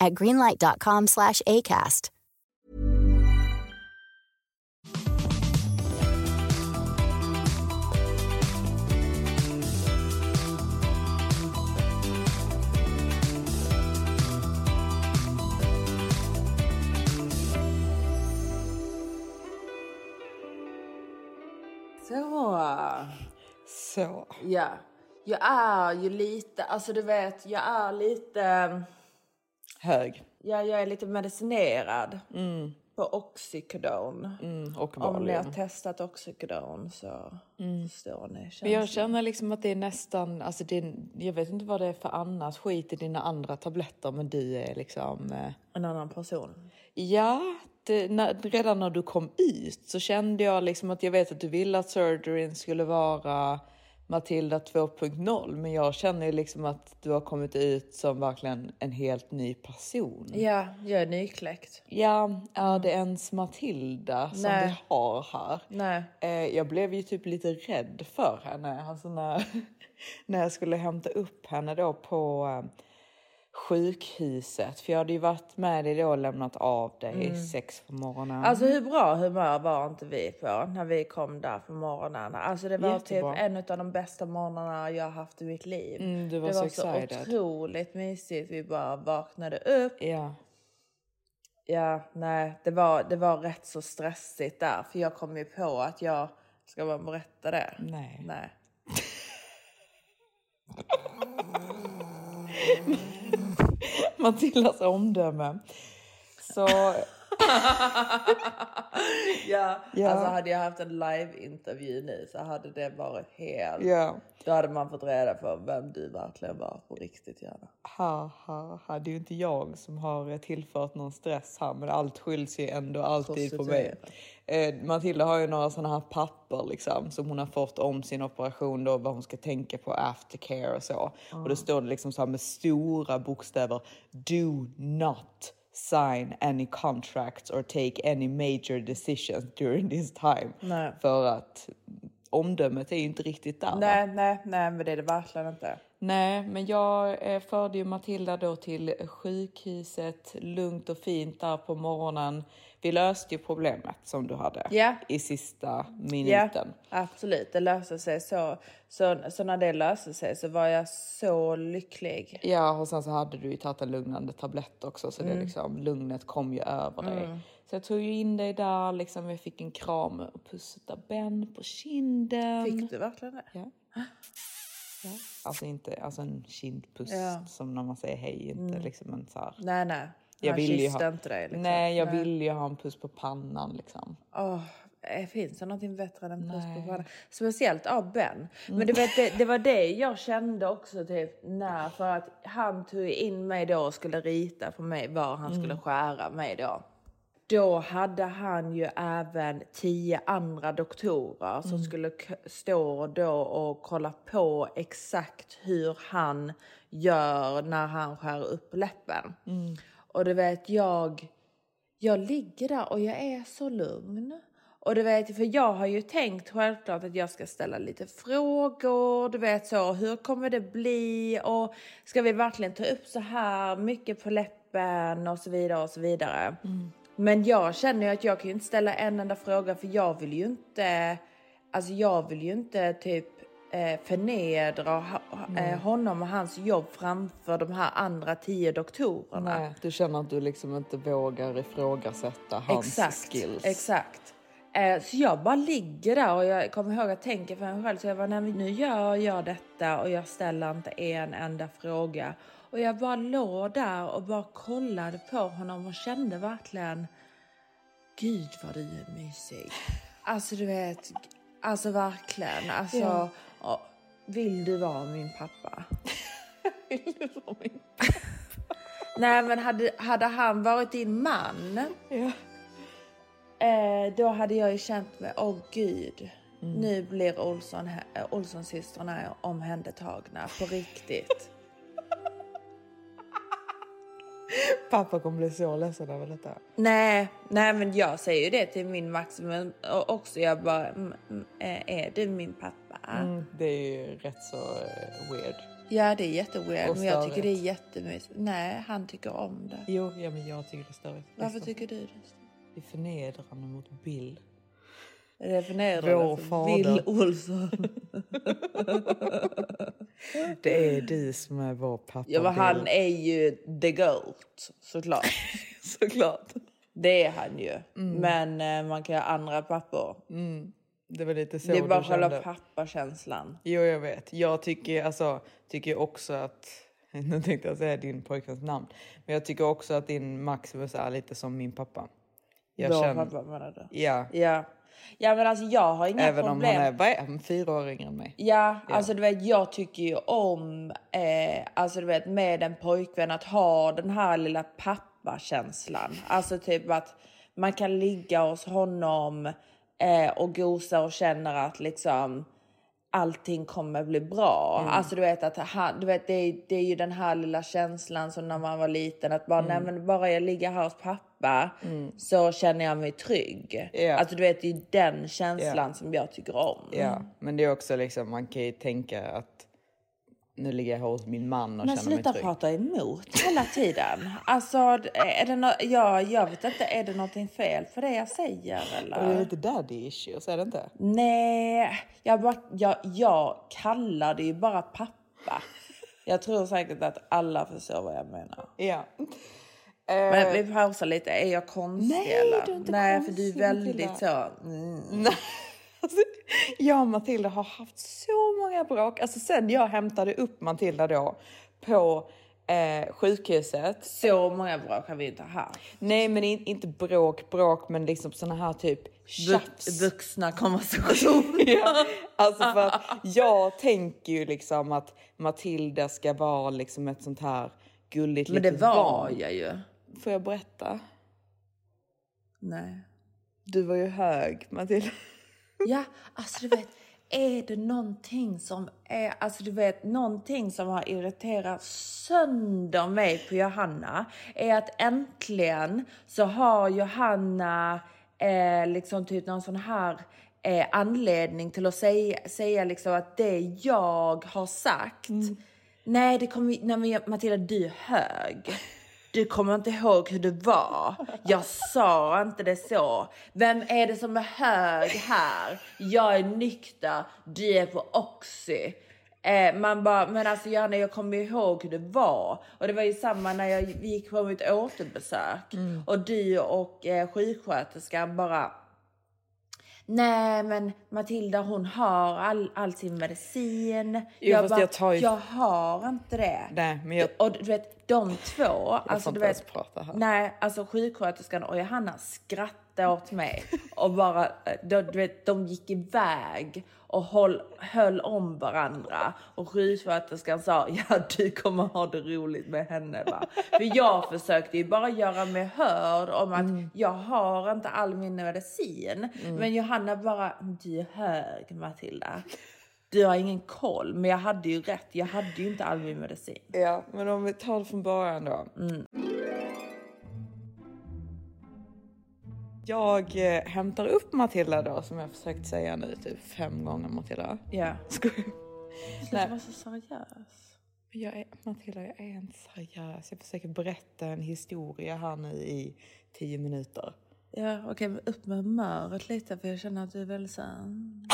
at greenlight.com slash ACAST. Så. Så. Ja. Jag är ju lite, alltså du vet, jag är lite, Hög. ja, jag är lite medicinerad på Oxycodone. Mm, och Om ni har Valium. testat Oxycodone så förstår ni Men jag känner liksom att det är nästan, alltså det är, jag vet inte vad det är för annat skit i dina andra tabletter men du är liksom, eh, En annan person. ja, det, när, redan när du kom ut så kände jag liksom att jag vet att du ville att surgeryn skulle vara Matilda 2.0 men jag känner liksom att du har kommit ut som verkligen en helt ny person. Ja, jag är nykläckt. Ja, är det ens Matilda som Nej. vi har här? Nej. Eh, jag blev ju typ lite rädd för henne. Alltså när, när jag skulle hämta upp henne då på eh, sjukhuset. För jag hade ju varit med dig då och lämnat av dig sex på morgonen. Alltså hur bra humör var inte vi på när vi kom där på morgonen? Alltså det var Jättebra. typ en av de bästa morgnarna jag har haft i mitt liv. Mm, du var det så var så excited. otroligt mysigt. Vi bara vaknade upp. ja. Ja, nej, det var, det var rätt så stressigt där. För jag kom ju på att jag, ska man berätta det? Nej. Nej. Matildas omdöme. Så Ja, Ja. alltså hade jag haft en live-intervju nu så hade det varit helt... ja. Då hade man fått reda på vem du verkligen var på riktigt gärna. Ha, ha, ha. Det är ju inte jag som har tillfört någon stress här men allt skylls ju ändå alltid på mig. Eh, Matilda har ju några sådana här papper liksom som hon har fått om sin operation då vad hon ska tänka på aftercare och så. Och då står det liksom så med stora bokstäver Do not sign any contracts or take any major decisions during this time. Nej. För att omdömet är ju inte riktigt där. va? Nej, nej, nej, men det är det verkligen inte. Nej, men jag eh, förde ju Matilda då till sjukhuset lugnt och fint där på morgonen. Vi löste ju problemet som du hade Ja. i sista minuten. absolut. Det löste sig så. så. Så när det löste sig så var jag så lycklig. Ja, och sen så hade du ju tagit en lugnande tablett också så Mm. det liksom, lugnet kom ju över dig. Så jag tog ju in dig där, liksom, jag fick en kram och puss av Ben på kinden. Fick du verkligen det? Ja. ja. Alltså inte alltså en kindpuss Ja. Mm. som när man säger hej, inte liksom en så här. Nej, nej. Jag Han vill kysste ha- inte dig. Liksom. Nej, jag ville ju ha en puss på pannan liksom. Eh, finns det någonting bättre än en puss Nej. på pannan? Speciellt av Ben. Men du vet, det, det var det jag kände också typ när, för att han tog in mig då och skulle rita för mig var han skulle skära mig då. Då hade han ju även tio andra doktorer som skulle k- stå då och kolla på exakt hur han gör när han skär upp läppen. Och du vet, jag, jag ligger där och jag är så lugn. Och du vet, för jag har ju tänkt självklart att jag ska ställa lite frågor, du vet så, hur kommer det bli och ska vi verkligen ta upp så här mycket på läppen och så vidare och så vidare. Men jag känner ju att jag kan ju inte ställa en enda fråga för jag vill ju inte, alltså jag vill ju inte typ förnedra ha- eh, honom och hans jobb framför de här andra tio doktorerna. Nej, du känner att du liksom inte vågar ifrågasätta hans Exakt, skills. exakt. Eh, så jag bara ligger där och jag kommer ihåg att tänka för mig själv. Så jag bara, nu gör jag detta och jag ställer inte en enda fråga. Och jag bara låg där och bara kollade på honom och kände verkligen, gud vad du är mysig. Alltså du vet, alltså verkligen. Alltså, Ja. vill du vara min pappa? Vill du vara min- Nej men hade, hade han varit din man Ja. Eh, då hade jag ju känt mig, åh gud, Mm. nu blir Olsson, Olsson-systrarna omhändertagna på riktigt. Pappa kommer bli så ledsen över detta. nej, nej men jag säger ju det till min maximum och också. Jag bara, eh, är du min pappa? Mm, det är ju rätt så eh, weird. Ja det är jätteweird men jag tycker det är jättemysigt. Nej, han tycker om det. Jo, ja, men jag tycker det är störigt. Varför tycker du det? Det är förnedrande mot Bill. För fader. Bill Olsson? Det är du som är vår pappa ja men han är ju the goat såklart. Såklart. Det är han ju. Mm. Men eh, man kan ha andra pappor. Det var lite så Det är bara själva pappakänslan. Jo, jag vet. Jag tycker, alltså, tycker också att... Nu tänkte jag säga din pojkväns namn. Men jag tycker också att din Maximus är lite som min pappa. Jag Vår känner, pappa menar du? Ja, Ja. Ja men alltså jag har inga även problem. om han är, vad fyra år yngre än mig? Ja, alltså du vet jag tycker ju om, eh, alltså du vet med en pojkvän att ha den här lilla pappakänslan. Alltså typ att man kan ligga hos honom eh, och gosa och känner att liksom allting kommer bli bra. Alltså du vet att han, du vet det är, det är ju den här lilla känslan som när man var liten att bara nej men bara jag ligger här hos pappa så känner jag mig trygg. Ja. Alltså du vet det är ju den känslan som jag tycker om. Ja, men det är också liksom, man kan ju tänka att nu ligger jag hos min man och Men känner mig sluta trygg. prata emot hela tiden. Alltså, är det no ja, jag vet inte, är det någonting fel för det jag säger Och det är eller? lite daddy issues, är det inte? Nej, jag, bara, jag, jag kallar det ju bara pappa. Jag tror säkert att alla förstår vad jag menar. Ja. Men vi pausar lite, är jag konstig Nej, eller? du är inte Nej, för konstig, du är väldigt så... Mm. Alltså, jag och Matilda har haft så många bråk. Alltså sen jag hämtade upp Matilda då på eh, sjukhuset. Så många bråk har vi inte haft. Nej, men in, inte bråk, bråk, men liksom såna här typ tjafs. Vux- Vuxna konversationer. Ja, alltså för att jag tänker ju liksom att Matilda ska vara liksom ett sånt här gulligt Men det var barn. jag ju. Får jag berätta? Nej. Du var ju hög, Matilda. Ja, alltså du vet, är det någonting som är, alltså du vet, någonting som har irriterat sönder mig på Johanna är att äntligen så har Johanna eh, liksom typ någon sån här eh, anledning till att säga, säga liksom att det jag har sagt, nej det kommer, nej men Matilda du är hög. Du kommer inte ihåg hur det var. Jag sa inte det så. Vem är det som är hög här? Jag är nykter, du är på Oxy. Eh, man bara, men alltså Janne jag kommer ihåg hur det var. Och det var ju samma när jag gick på mitt återbesök. Och du och eh, sjuksköterskan bara Nej men Matilda hon har all, all sin medicin. Jo, fast jag tar ju- jag har inte det. Nej, men jag- Och du vet de två, alltså inte du vet, nej alltså sjuksköterskan och Johanna skrattade åt mig och bara, de, du vet, de gick iväg och höll, höll om varandra och sjuksköterskan sa ja du kommer ha det roligt med henne va. För jag försökte ju bara göra mig hörd om att Mm. jag har inte all min medicin. Men Johanna bara, du är hög Matilda. Du har ingen koll, men jag hade ju rätt. Jag hade ju inte all min medicin. Ja, men om vi tar det från början då. Jag eh, hämtar upp Matilda då, som jag försökt säga nu typ fem gånger Matilda. Ja. Skojar. Sluta vara så seriös. Jag är, Matilda, jag är inte seriös. Jag försöker berätta en historia här nu i tio minuter. Ja, okej, men upp med humöret lite för jag känner att du är väldigt så här, mm.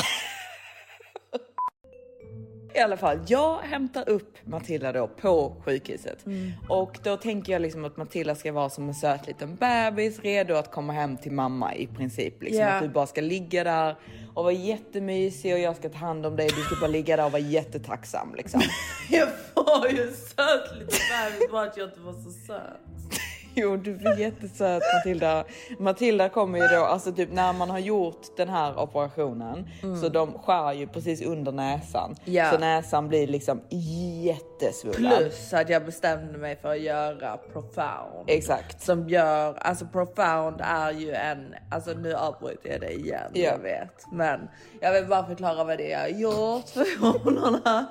I alla fall, jag hämtar upp Matilda då på sjukhuset och då tänker jag liksom att Matilda ska vara som en söt liten bebis redo att komma hem till mamma i princip. Liksom Ja. att du bara ska ligga där och vara jättemysig och jag ska ta hand om dig. Du ska bara ligga där och vara jättetacksam liksom. Jag var ju söt lite bebis bara att jag inte var så söt. Jo, du är jättesöt Matilda. Matilda kommer ju då, alltså typ när man har gjort den här operationen så de skär ju precis under näsan. Ja. Så näsan blir liksom jättesvullen. Plus att jag bestämde mig för att göra profound. Exakt. Som gör, alltså profound är ju en, alltså nu avbryter jag det igen, Ja. jag vet. Men jag vill bara förklara vad det är jag har gjort för honorna.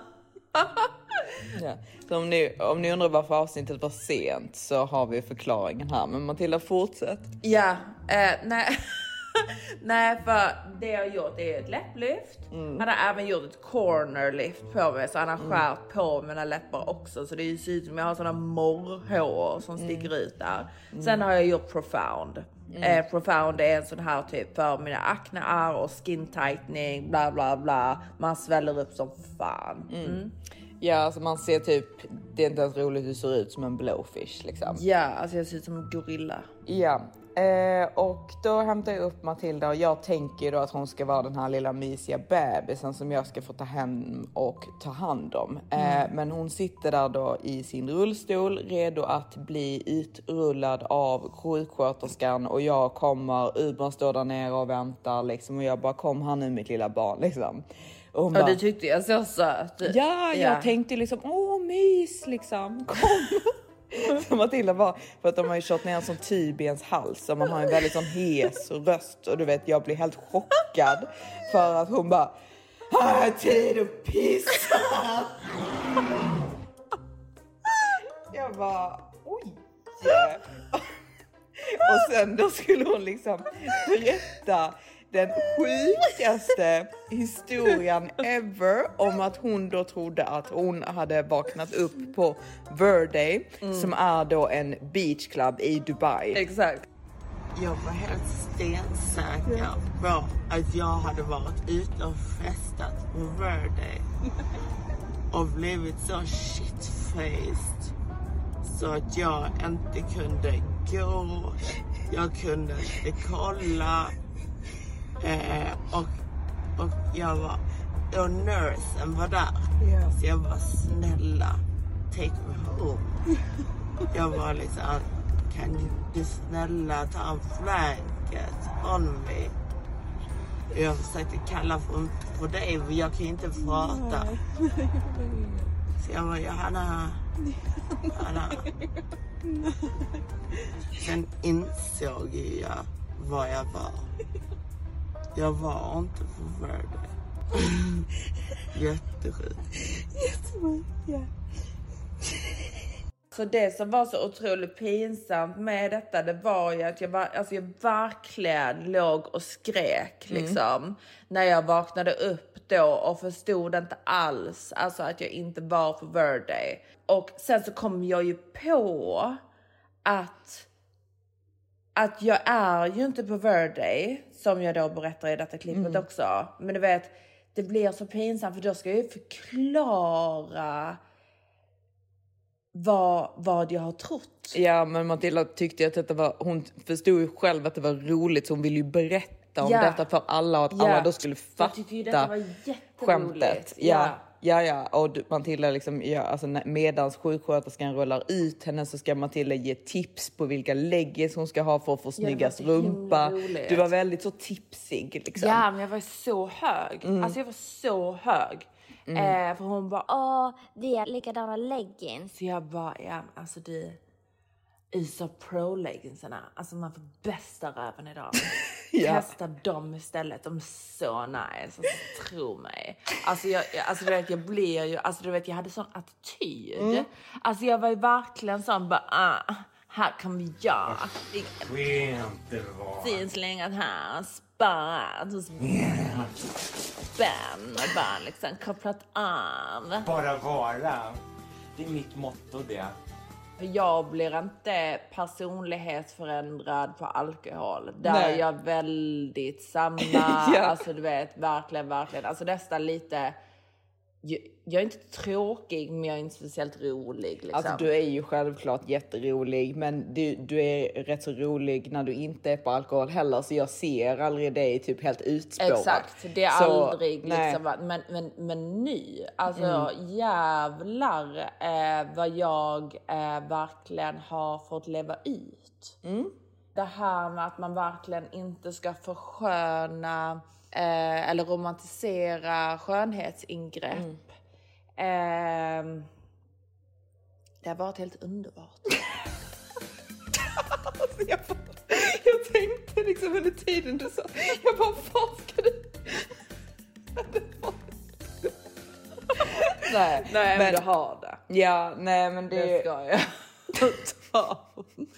Ja. Så om, ni, om ni undrar varför avsnittet var sent så har vi förklaringen här. Men Matilda fortsätt. Ja, eh, nej. nej, för det jag har gjort är ett läpplyft. Mm. Han har även gjort ett cornerlift på mig så han har skärt på mina läppar också. Så det ser ut som jag har sådana morrhår som Mm. sticker ut där. Sen har jag gjort profound. Eh, profound är en sån här typ för mina aknear och skin tightening, bla bla bla. Man sväller upp som fan. Mm. Ja, alltså man ser typ, det är inte ens roligt, du ser ut som en blowfish liksom. Ja, alltså jag ser ut som en gorilla. Ja, eh, och då hämtar jag upp Matilda och jag tänker ju då att hon ska vara den här lilla mysiga bebisen som jag ska få ta hem och ta hand om. Eh, men hon sitter där då i sin rullstol redo att bli utrullad av sjuksköterskan och jag kommer, Uber står där nere och väntar liksom och jag bara kom här nu mitt lilla barn liksom. Och Och bara, du tyckte jag såg söt. Ja, jag tänkte liksom åh mys liksom. Kom. Så Matilda bara, för att de har ju kört ner en sån tub i ens hals och man har en väldigt sån hes röst och du vet jag blir helt chockad för att hon bara har jag tid att pissa? Jag bara oj. Och sen då skulle hon liksom berätta den sjukaste historien ever om att hon då trodde att hon hade vaknat upp på Verde som är då en beach club i Dubai. Exakt. Jag var helt stensäker på att jag hade varit ute och festat på Verde och blivit så shitfaced så att jag inte kunde gå, jag kunde inte kolla eh, och, och jag var, och nursen var där. Så jag var snälla, take me home. Jag var liksom, kan du snälla ta en blanket on me? Jag försökte kalla på, på dig men jag kan inte prata. Så jag var Johanna, Johanna. Sen insåg jag vad jag var. Jag var inte på Verde. Jättesjukt. Så det som var så otroligt pinsamt med detta, det var ju att jag, var, alltså jag verkligen låg och skrek liksom. När jag vaknade upp då och förstod inte alls alltså att jag inte var på Verde. Och sen så kom jag ju på att att jag är ju inte på Verde som jag då berättar i detta klippet också. Men du vet, det blir så pinsamt för då ska jag ju förklara vad, vad jag har trott. Ja men Matilda tyckte ju att detta var, hon förstod ju själv att det var roligt så hon ville ju berätta om Ja. detta för alla och att Ja. alla då skulle fatta Jag tyckte ju detta var jätteroligt. skämtet. Ja. Ja, ja, och du- Matilda liksom, ja, alltså medans sjuksköterskan rullar ut henne så ska Matilda ge tips på vilka leggings hon ska ha för att få det snyggast rumpa. roligt. Du var väldigt så tipsig liksom. Ja, men jag var så hög. Mm. Alltså jag var så hög. Eh, för hon bara, Åh, vi har likadana leggings. så jag bara, ja alltså du. Isa Pro leggingsarna, alltså man får bästa röven idag. Ja. Testa dem istället, de är så nice. Alltså, tro mig. Alltså, jag, jag- alltså du vet, jag blir ju, alltså du vet, jag hade sån attityd. Mm. Alltså jag var ju verkligen sån bara, ah, här kommer jag. Finslängat här, sparat hos Ben och bara liksom kopplat av. Bara vara. Det är mitt motto det. För jag blir inte personlighetsförändrad på alkohol. Där Nej. är jag väldigt samma. Ja. Alltså du vet, verkligen, verkligen. Alltså nästan lite jag, är inte tråkig, men jag är inte speciellt rolig. Liksom. Alltså du är ju självklart jätterolig men du, du är rätt så rolig när du inte är på alkohol heller så jag ser aldrig dig typ helt utspårad. Exakt, det är Så, aldrig nej. liksom, men, men, men nu, alltså Mm. jävlar eh, vad jag eh, verkligen har fått leva ut. Mm. Det här med att man verkligen inte ska försköna eh, eller romantisera skönhetsingrepp. Mm. Eh, det har varit helt underbart. Alltså, jag, bara, jag tänkte liksom under tiden du sa, jag bara vad ska du? nej, Nej men, du har det. Ja, nej men det... Det ska jag ta,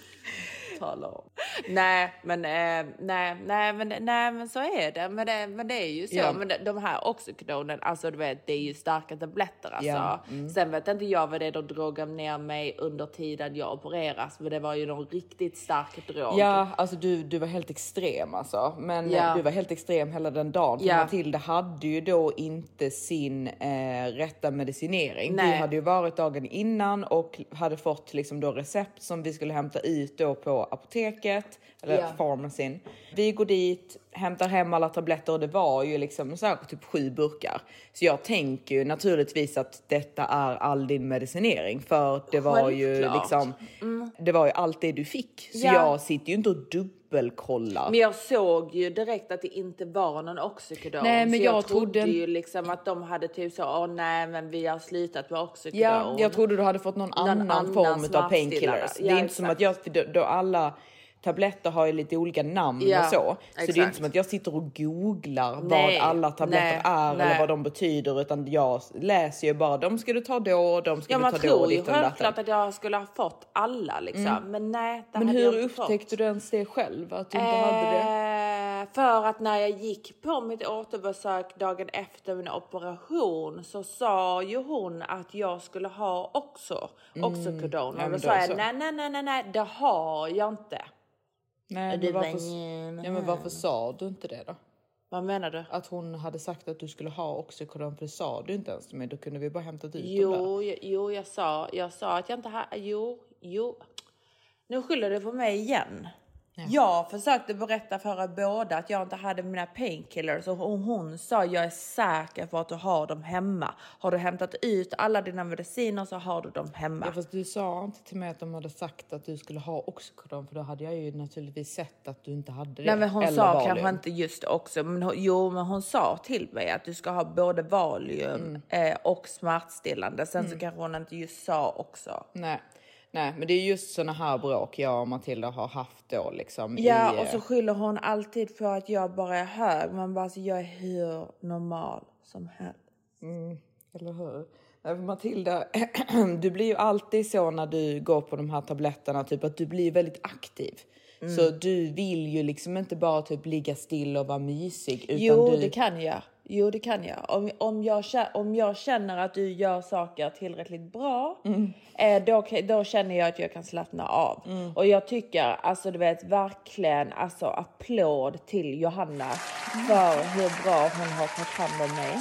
tala om. Nej, men, eh, nej, nej, men, nej, men så är det. Men det, men det är ju så. Ja. Men de, de här Oxycodonen, alltså du vet, det är ju starka tabletter alltså. Ja, mm. Sen vet inte jag vad det är de drogade ner mig under tiden jag opereras, men det var ju någon riktigt stark drog. Ja, alltså du, du var helt extrem alltså. Men Ja. du var helt extrem hela den dagen. Ja. Matilda hade ju då inte sin eh, rätta medicinering. Vi Nej. hade ju varit dagen innan och hade fått liksom då recept som vi skulle hämta ut då på apoteket eller Ja. farmacin. Vi går dit, hämtar hem alla tabletter och det var ju liksom så här, typ sju burkar. Så jag tänker ju naturligtvis att detta är all din medicinering för det var ju Självklart. liksom, det var ju allt det du fick. Så Ja. jag sitter ju inte och dubbelkollar. Men jag såg ju direkt att det inte var någon Oxycodon. Nej, men så jag jag trodde ju liksom att de hade typ så, åh nej men vi har slutat med Oxycodon. Ja, jag trodde du hade fått någon, annan, annan form av painkillers. det Ja, är inte som exakt. att jag, då alla tabletter har ju lite olika namn Ja, och så. Så det är exakt. inte som att jag sitter och googlar Nej, vad alla tabletter nej, är eller nej. vad de betyder utan jag läser ju bara de ska du ta då, de ska Ja, du man ta då. tror ju ditten och datten. självklart att jag skulle ha fått alla liksom. Men nej, det Men hade hur jag inte upptäckte fått. du ens det själv? Att du inte hade det? Eh, För att när jag gick på mitt återbesök dagen efter min operation så sa ju hon att jag skulle ha också Oxycodon. Ja, och men då sa jag nej, nej, nej, nej, nej, det har jag inte. Nej, men var varför, ja, men varför sa du inte det då? Vad menar du? Att hon hade sagt att du skulle ha Oxycodon för det sa du inte ens mig. Då kunde vi bara hämtat ut. Jo, jag, jo, jag sa, jag sa att jag inte har, jo, jo. Nu skyller du på mig igen. Jag försökte berätta för er båda att jag inte hade mina painkillers och hon, sa jag är säker på att du har dem hemma. Har du hämtat ut alla dina mediciner så har du dem hemma. Ja, fast du sa inte till mig att de hade sagt att du skulle ha Oxycodon för då hade jag ju naturligtvis sett att du inte hade det. Nej men hon Eller sa Valium. kanske inte just också, men hon, jo men hon sa till mig att du ska ha både Valium Mm. eh, och smärtstillande. Sen så kanske hon inte just sa också. Nej. Nej, men det är just såna här bråk jag och Matilda har haft då liksom. Ja, i, och så skyller hon alltid på att jag bara är hög. Man bara, alltså, jag är hur normal som helst. Eller hur? Matilda, du blir ju alltid så när du går på de här tabletterna, typ att du blir väldigt aktiv. Mm. Så du vill ju liksom inte bara typ ligga still och vara mysig. Utan Jo, du... det kan jag. Jo, det kan jag. Om, om, jag. om jag känner att du gör saker tillräckligt bra, eh, då, då känner jag att jag kan slappna av. Och jag tycker, alltså du vet, verkligen alltså applåd till Johanna för hur bra hon har tagit hand om mig.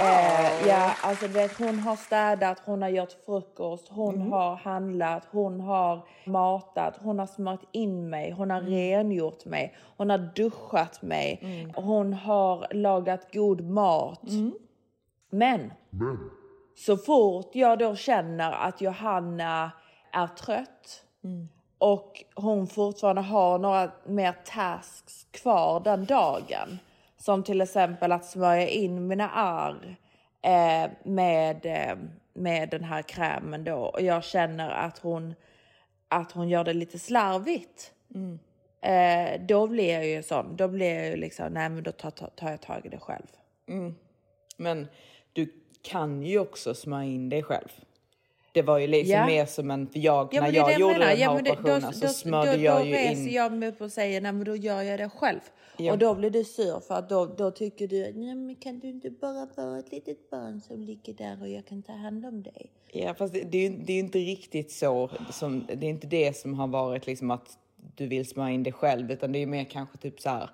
Eh, ja, alltså du vet, hon har städat, hon har gjort frukost, hon har handlat, hon har matat, hon har smört in mig, hon har rengjort mig, hon har duschat mig, hon har lagat god mat. Men så fort jag då känner att Johanna är trött och hon fortfarande har några mer tasks kvar den dagen. Som till exempel att smörja in mina ärr eh, med, eh, med den här krämen då. Och jag känner att hon, att hon gör det lite slarvigt. Eh, då blir jag ju sån. Då blir jag ju liksom, nej men då tar, tar, jag tag i det själv. Men du kan ju också smörja in dig själv. Det var ju liksom Ja. mer som en, för jag, Ja, när jag gjorde menar. den här Ja, operationen så smörjde då, jag då ju reser in. jag mig upp och säger nej men då gör jag det själv. Ja. Och då blir du sur för att då, då tycker du nej men kan du inte bara vara ett litet barn som ligger där och jag kan ta hand om dig. Ja, fast det, det, det är ju inte riktigt så. Som, det är inte det som har varit liksom att du vill smörja in dig själv, utan det är mer kanske typ så här.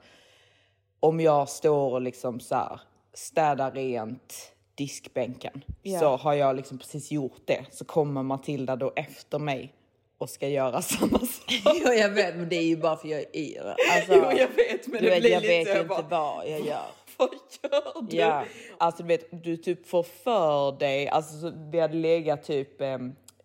Om jag står och liksom så här städar rent diskbänken Ja. så har jag liksom precis gjort det. Så kommer Matilda då efter mig och ska göra samma sak. Jo, jag vet, men det är ju bara för jag är yr. Alltså, Jo, jag vet, men det vet, blir jag lite vet jag inte bara- vad jag gör. Vad gör du? Ja. Alltså du vet, du typ får för dig, alltså så, vi hade legat typ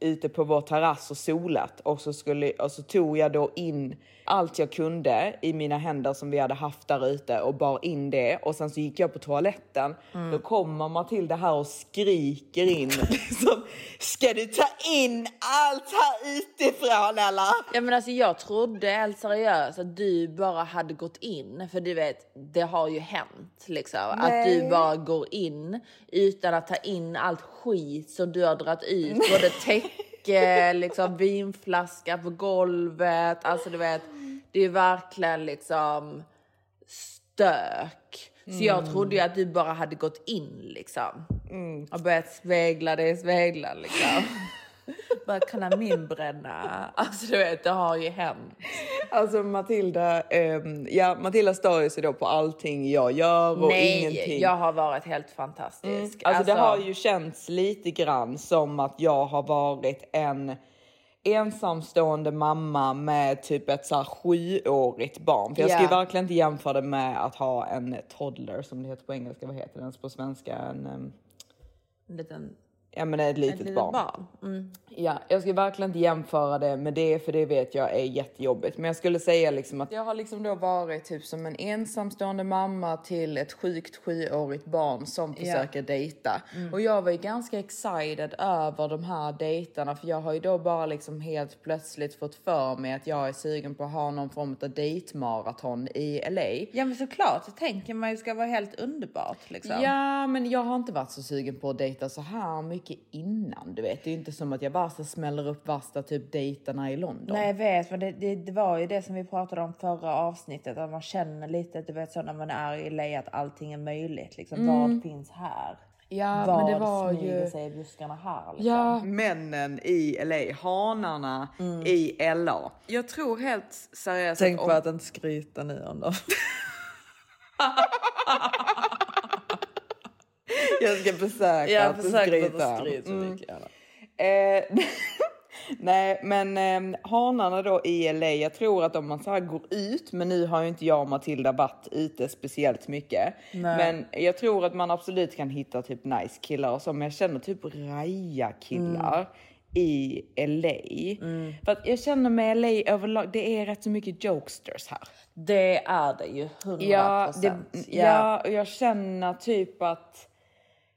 ute på vår terrass och solat. Och så, skulle, och så tog jag då in allt jag kunde i mina händer som vi hade haft där ute och bar in det och sen så gick jag på toaletten. Mm. Då kommer Matilda här och skriker in liksom, ska du ta in allt här utifrån eller? Ja men alltså jag trodde helt seriöst att du bara hade gått in, för du vet det har ju hänt liksom. Att du bara går in utan att ta in allt skit som du har dragit ut, både täcke, liksom vinflaska på golvet, alltså du vet det är verkligen liksom stök. Så jag trodde ju att du bara hade gått in liksom. Och börjat spegla dig, spegla liksom. bara kunna min bränna. Alltså du vet, det har ju hänt. Alltså Matilda, ehm, ja Matilda stör ju sig då på allting jag gör och Nej, ingenting. jag har varit helt fantastisk. Alltså, det har ju känts lite grann som att jag har varit en ensamstående mamma med typ ett så här sjuårigt barn. För jag ska ju Ja. verkligen inte jämföra det med att ha en toddler som det heter på engelska. Vad heter det ens på svenska? En, ehm, en liten, ja men ett litet ett litet barn. barn. Mm. Ja, jag ska verkligen inte jämföra det med det för det vet jag är jättejobbigt. Men jag skulle säga liksom att jag har liksom då varit typ som en ensamstående mamma till ett sjukt sjuårigt barn som försöker dejta. Och jag var ju ganska excited över de här dejterna för jag har ju då bara liksom helt plötsligt fått för mig att jag är sugen på att ha någon form av dejtmaraton i LA. Ja men såklart, det tänker man ju ska vara helt underbart liksom. Ja, men jag har inte varit så sugen på att dejta så här mycket innan. Du vet, det är inte som att jag bara så smäller upp värsta typ dejterna i London. Nej jag vet, men det, det, det var ju det som vi pratade om förra avsnittet, att man känner lite, du vet så när man är i LA att allting är möjligt. Liksom, Vad finns här? Ja, Vad men det var smyger ju... sig i buskarna här? Liksom? Ja, männen i LA, hanarna i LA. Jag tror helt seriöst Tänk att på om... att inte skryta nu om dem. jag ska försöka Jag att försöker inte skryta. så Mm. Eh, Nej, men eh, hanarna då i LA, jag tror att om man så här går ut, men nu har ju inte jag och Matilda varit ute speciellt mycket. Men jag tror att man absolut kan hitta typ nice killar och så, men jag känner typ raja killar Mm. i LA. För att jag känner med LA överlag, det är rätt så mycket jokesters här. Det är det ju, 100 Ja, det, procent. ja, och jag känner typ att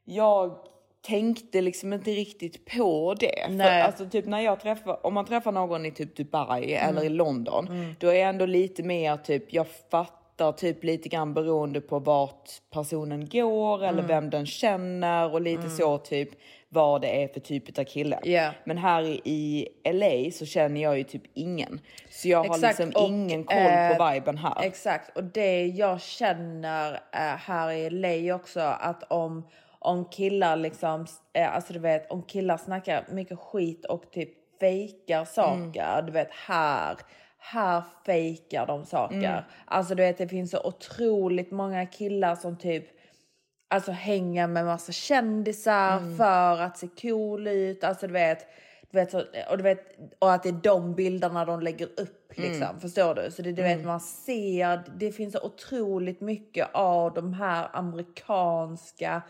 jag tänkte liksom inte riktigt på det. För Nej. alltså typ när jag träffar, om man träffar någon i typ Dubai Mm. eller i London, då är jag ändå lite mer typ, jag fattar typ lite grann beroende på vart personen går eller Mm. vem den känner och lite så typ vad det är för typ av kille. Ja. Men här i, LA så känner jag ju typ ingen. Så jag har Exakt, liksom och, ingen koll eh, på viben här. Exakt, och det jag känner eh, här i LA också att om, om killar liksom, eh, alltså du vet om killar snackar mycket skit och typ fejkar saker, du vet här, här fejkar de saker. Alltså du vet det finns så otroligt många killar som typ alltså hänga med massa kändisar för att se cool ut. Alltså du vet, du vet, och, du vet och att det är de bilderna de lägger upp liksom. Förstår du? Så det, du vet man ser, det finns så otroligt mycket av de här amerikanska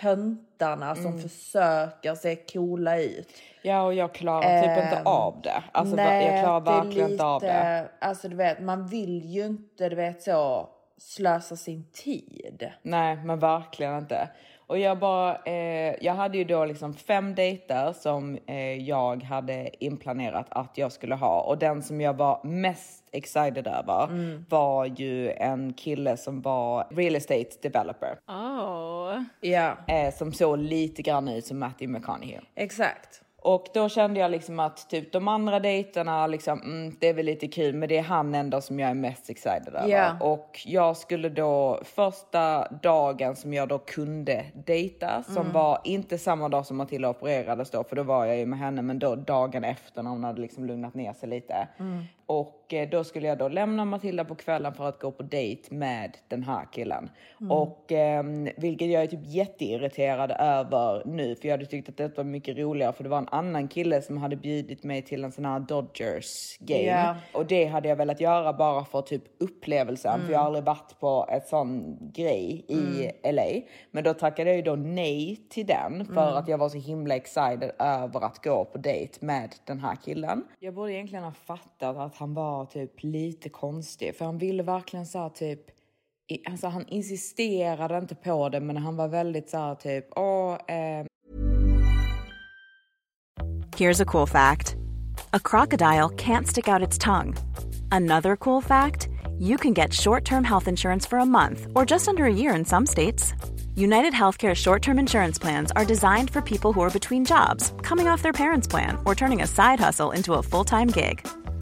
töntarna som försöker se coola ut. Ja, och jag klarar typ inte Ehm, av det. Alltså, jag klarar verkligen inte av det. Alltså du vet, man vill ju inte du vet så slösa sin tid. Nej, men verkligen inte. Och jag bara, eh, jag hade ju då liksom fem dejter som eh, jag hade inplanerat att jag skulle ha och den som jag var mest excited över var ju en kille som var real estate developer Ja, eh, som såg lite grann ut som Matthew McConaughey. exakt. Och då kände jag liksom att typ de andra dejterna, liksom, mm, det är väl lite kul, men det är han ändå som jag är mest excited över. Ja. Och jag skulle då, första dagen som jag då kunde dejta, som Mm. var inte samma dag som Matilda opererades då, för då var jag ju med henne, men då dagen efter när hon hade liksom lugnat ner sig lite. Mm. Och eh, då skulle jag då lämna Matilda på kvällen för att gå på dejt med den här killen. Mm. Och eh, vilket jag är typ jätteirriterad över nu för jag hade tyckt att det var mycket roligare för det var en annan kille som hade bjudit mig till en sån här Dodgers game. Ja. Och det hade jag velat göra bara för typ upplevelsen för jag har aldrig varit på ett sån grej i LA. Men då tackade jag ju då nej till den för att jag var så himla excited över att gå på dejt med den här killen. Jag borde egentligen ha fattat att han var typ lite konstig för han ville verkligen så här typ Alltså han insisterade inte på det men han var väldigt så här typ åh eh, Here's a cool fact a crocodile can't stick out its tongue. Another cool fact you can get short term health insurance for a month or just under a year in some states. United Healthcare short term insurance plans are designed for people who are between jobs, coming off their parents' plan, or turning a side hustle into a full time gig.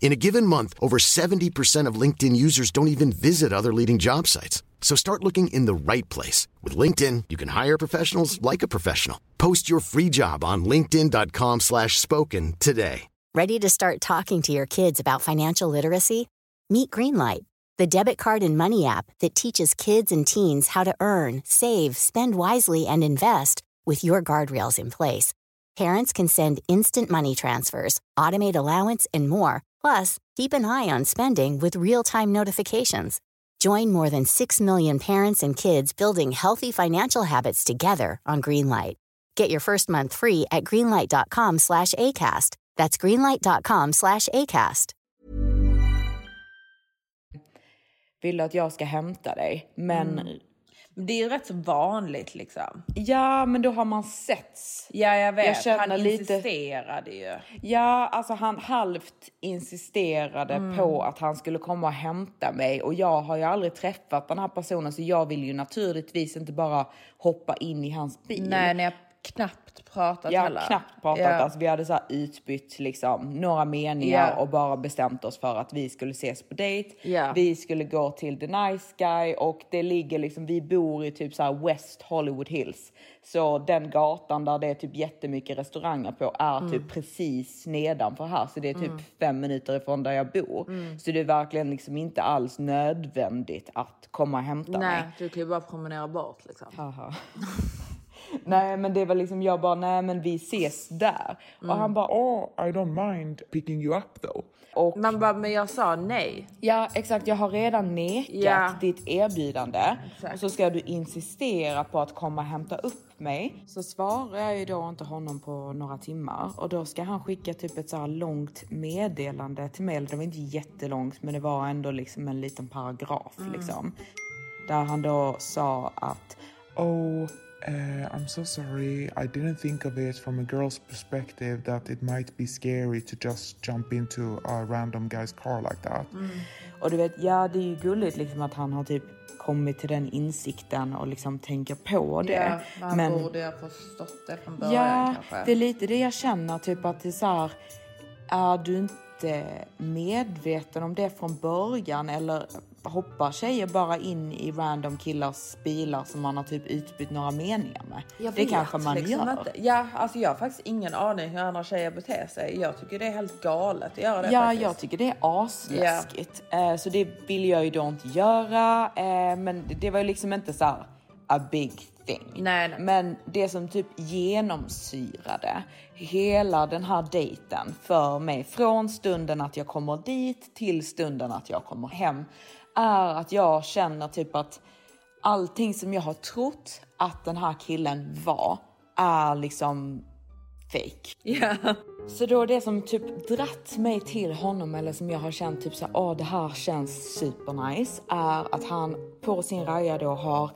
In a given month, over 70% of LinkedIn users don't even visit other leading job sites. So start looking in the right place. With LinkedIn, you can hire professionals like a professional. Post your free job on linkedin.com slash spoken today. Ready to start talking to your kids about financial literacy? Meet Greenlight, the debit card and money app that teaches kids and teens how to earn, save, spend wisely, and invest with your guardrails in place. Parents can send instant money transfers, automate allowance, and more. Plus, keep an eye on spending with real time notifications. Join more than 6 million parents and kids building healthy financial habits together on Greenlight. Get your first month free at greenlight.com slash ACAST. That's greenlight.com slash ACAST. vill att jag ska hämta dig. Men Men Det är ju rätt så vanligt liksom. ja, men då har man setts. Ja, jag vet. Jag Han lite- insisterade ju. Ja, alltså han halvt insisterade Mm. på att han skulle komma och hämta mig och jag har ju aldrig träffat den här personen så jag vill ju naturligtvis inte bara hoppa in i hans bil. Nej, har knappt pratat har heller. knappt pratat. Ja. Alltså, vi hade så här utbytt liksom, några meningar Ja. och bara bestämt oss för att vi skulle ses på dejt. Ja. Vi skulle gå till The Nice Guy och det ligger liksom, vi bor i typ så West Hollywood Hills. Så den gatan där det är typ jättemycket restauranger på är Mm. typ precis nedanför här. Så det är typ fem minuter ifrån där jag bor. Mm. Så det är verkligen liksom inte alls nödvändigt att komma och hämta mig. Nej, du kan ju bara promenera bort liksom. Nej men det var liksom jag bara nej men vi ses där. Och han bara Oh, I don't mind picking you up though. och Man bara, men jag sa nej. ja exakt jag har redan nekat Ja. ditt erbjudande. Exakt. Och så ska du insistera på att komma och hämta upp mig. Så svarar jag ju då inte honom på några timmar och då ska han skicka typ ett så här långt meddelande till mig. Det var inte jättelångt men det var ändå liksom en liten paragraf liksom. Där han då sa att Oh, uh, I'm so sorry. I didn't think of it from a girl's perspective that it might be scary to just jump into a random guy's car like that. Och du vet, ja det är ju gulligt liksom att han har typ kommit till den insikten och liksom tänker på det. Ja, man men borde ha förstått det från början ja, kanske. det är lite det jag känner, typ att det är så här, är du inte medveten om det från början eller hoppar tjejer bara in i random killars bilar som man har typ utbytt några meningar med? Jag det kanske man liksom gör. Inte. Ja, alltså jag har faktiskt ingen aning hur andra tjejer beter sig. Jag tycker det är helt galet att göra det Ja, faktiskt. jag tycker det är asläskigt. Eh, så det vill jag ju då inte göra. Eh, men det var ju liksom inte så här a big thing. Nej, nej. Men det som typ genomsyrade hela den här dejten för mig från stunden att jag kommer dit till stunden att jag kommer hem är att jag känner typ att allting som jag har trott att den här killen var är liksom fake. Ja. Så då det som typ dratt mig till honom eller som jag har känt typ så åh det här känns supernice är att han på sin raja då har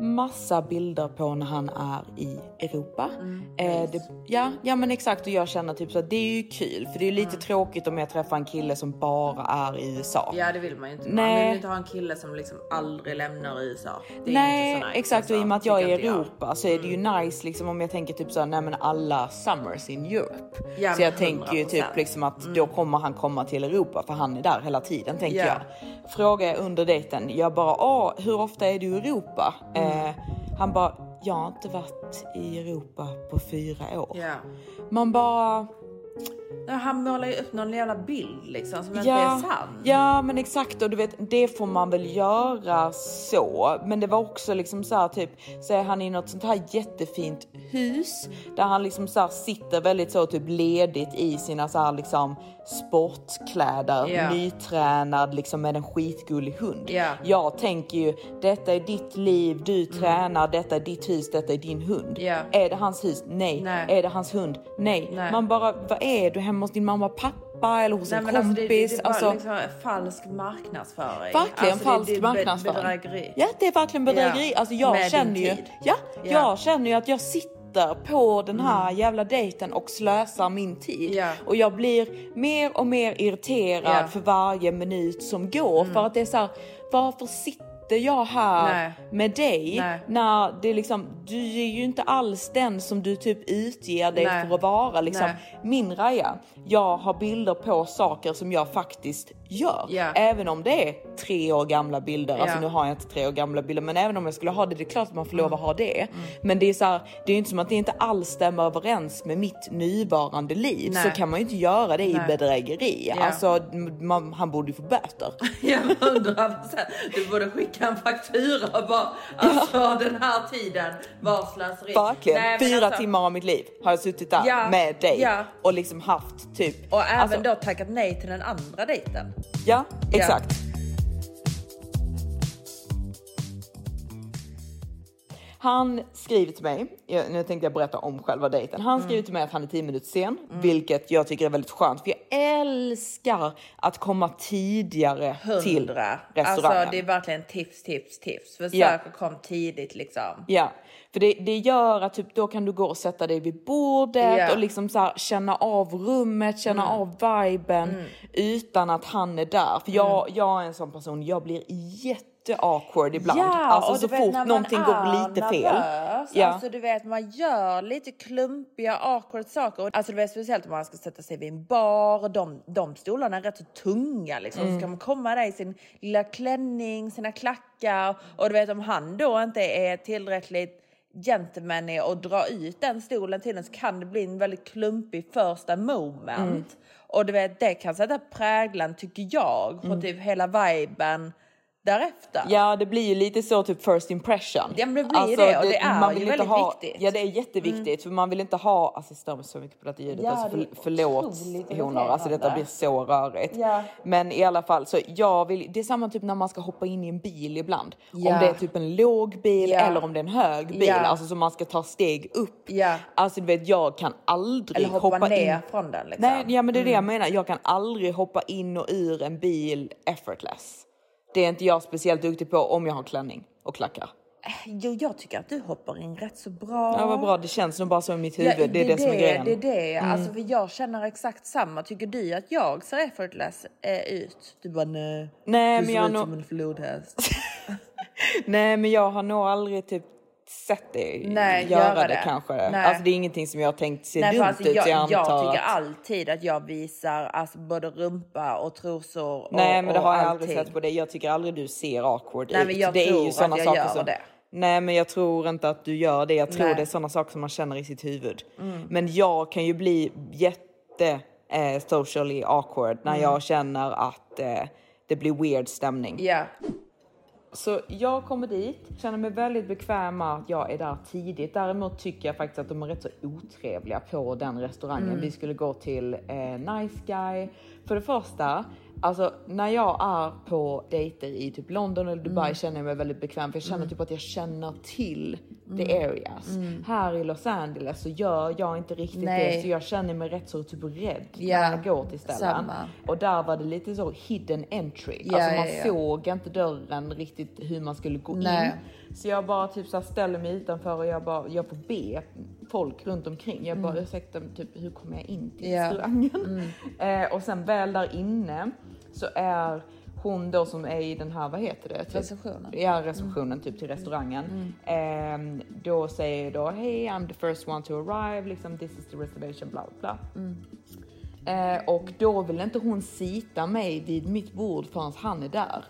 massa bilder på när han är i Europa. Mm, eh, det, ja, ja men exakt och jag känner typ så att det är ju kul för det är lite tråkigt om jag träffar en kille som bara är i USA. Ja det vill man ju inte. Man Nej. vill ju inte ha en kille som liksom aldrig lämnar USA. Det Nej nice, exakt och i och med att jag är i Europa så är det ju nice liksom om jag tänker typ så här, nej men alla summers in Europe. Ja, så jag men tänker ju typ 100%. liksom att då kommer han komma till Europa för han är där hela tiden tänker Ja. jag. Frågar jag under dejten, jag bara åh hur ofta är du i Europa? Mm. Eh, han bara, jag har inte varit i Europa på fyra år. Ja. Man bara, Han målar ju upp någon jävla bild liksom som inte är Ja, sann. ja men exakt och du vet det får man väl göra så. Men det var också liksom så här typ så är han i något sånt här jättefint hus där han liksom så här sitter väldigt så typ ledigt i sina så här liksom sportkläder, Ja. nytränad liksom med en skitgullig hund. Ja. Mm. Jag tänker ju detta är ditt liv, du tränar, detta är ditt hus, detta är din hund. Ja. Är det hans hus? Nej. Nej. Är det hans hund? Nej. Nej. Man bara, vad är du hemma hos din mamma och pappa eller hos Nej, en men alltså, det, kompis? det, det är alltså, liksom falsk marknadsföring. Verkligen alltså, falsk det, det, marknadsföring. Bedrägeri. Ja, det är verkligen bedrägeri. Ja. Alltså jag Med känner ju, ja, Ja. jag känner ju att jag sitter på den här Mm. jävla dejten och slösar min tid. Ja. Och jag blir mer och mer irriterad. Mm. för varje minut som går. För att det är så här, varför sitter jag här Nej. med dig Nej. när det liksom, du är ju inte alls den som du typ utger dig Nej. för att vara. Liksom. Min Raja, jag har bilder på saker som jag faktiskt gör. Ja. Även om det är tre år gamla bilder, alltså Ja. nu har jag inte tre år gamla bilder, men även om jag skulle ha det, det är klart att man får Mm. lov att ha det. Men det är så här, det är inte som att det inte alls stämmer överens med mitt nuvarande liv. Nej. Så kan man ju inte göra det i Nej. bedrägeri. Ja. Alltså, man, han borde ju få böter. Ja, hundra procent. Du borde skicka en faktura och bara, alltså den här tiden var slöseri. Verkligen. Nej, Fyra alltså- timmar av mitt liv har jag suttit där Ja, med dig och liksom haft typ... Och även alltså, då tackat nej till den andra dejten. Ja, exakt. Han skriver till mig, jag- nu tänkte jag berätta om själva dejten. Han skriver till mig att han är 10 minuter sen, vilket jag tycker är väldigt skönt. För jag älskar att komma tidigare till Hundra. restaurangen. Alltså det är verkligen tips, tips, tips. Försök Ja. att komma tidigt liksom. Ja, för det, det gör att typ, då kan du gå och sätta dig vid bordet Ja. och liksom så här, känna av rummet, känna Mm. av viben utan att han är där. För jag, Mm. jag är en sån person, jag blir jätte awkward ibland. Ja, alltså så vet, fort någonting går lite fel. nervös, Ja. Alltså du vet man gör lite klumpiga awkward saker. Alltså du vet speciellt om man ska sätta sig vid en bar. De, de stolarna är rätt så tunga liksom. Mm. Så ska man komma där i sin lilla klänning, sina klackar. Och du vet om han då inte är tillräckligt gentlemanlig och dra ut den stolen till en så kan det bli en väldigt klumpig första moment. Mm. Och du vet det kan sätta präglan tycker jag på Mm. typ hela viben därefter. Ja det blir ju lite så typ first impression. Alltså, Ja, men det blir ju det, och det är man ju vill inte väldigt ha, viktigt. Mm. Ja det är jätteviktigt för man vill inte ha, alltså jag stör mig så mycket på detta ljudet, Ja, alltså, det för, förlåt honor, alltså detta blir så rörigt. Ja. Men i alla fall så jag vill, det är samma typ när man ska hoppa in i en bil ibland. Ja. Om det är typ en låg bil eller om det är en hög bil, alltså så man ska ta steg upp. Ja. Alltså du vet jag kan aldrig Eller hoppa, hoppa ner in. från den liksom. Nej, ja men det är det jag menar. Jag kan aldrig hoppa in och ur en bil effortless. Det är inte jag speciellt duktig på om jag har klänning och klackar. Jo, jag tycker att du hoppar in rätt så bra. Ja vad bra, det känns nog bara så i mitt Ja, huvud. det är det, som är grejen. Det är det. Mm. Alltså, för jag känner exakt samma. Tycker du att jag ser effortless eh, ut? Du bara nej. Nej, du men ser jag ut nog- som en flodhäst. Nej men jag har nog aldrig typ sett dig Nej, göra, göra det, det. kanske. Nej. Alltså det är ingenting som jag har tänkt ser Nej, för dumt alltså, ut. jag, jag, jag tycker att... alltid att jag visar alltså, både rumpa och trosor. Och, Nej men det har jag allting. aldrig sett på dig. Jag tycker aldrig du ser awkward Nej, ut. men jag det är tror ju såna att jag saker gör som... det. Nej men jag tror inte att du gör det. Jag tror Nej. det är sådana saker som man känner i sitt huvud. Mm. Men jag kan ju bli jätte eh, socially awkward när Mm. jag känner att eh, det blir weird stämning. Ja. Så jag kommer dit, känner mig väldigt bekväm med att jag är där tidigt. Däremot tycker jag faktiskt att de är rätt så otrevliga på den restaurangen. Mm. Vi skulle gå till eh, Nice Guy. För det första, alltså när jag är på dejter i typ London eller Dubai Mm. känner jag mig väldigt bekväm. För jag känner Mm. typ att jag känner till the areas. Här i Los Angeles så gör jag inte riktigt Nej. det så jag känner mig rätt så typ rädd Ja, när jag går till ställen. samma. Och där var det lite så hidden entry. Ja, alltså man ja. såg inte dörren riktigt hur man skulle gå Nej. in. Så jag bara typ så ställer mig utanför och jag bara, jag får be folk runt omkring. Jag bara ursäkta typ hur kommer jag in till Mm. Ja. Mm. restaurangen? Eh, och sen väl där inne så är hon då som är i den här, vad heter det? Typ, Receptionen. Ja, receptionen typ till restaurangen. Ehm, då säger då, hej I'm the first one to arrive, liksom this is the reservation, bla bla bla. Eh, och då vill inte hon sita mig vid mitt bord förrän han är där.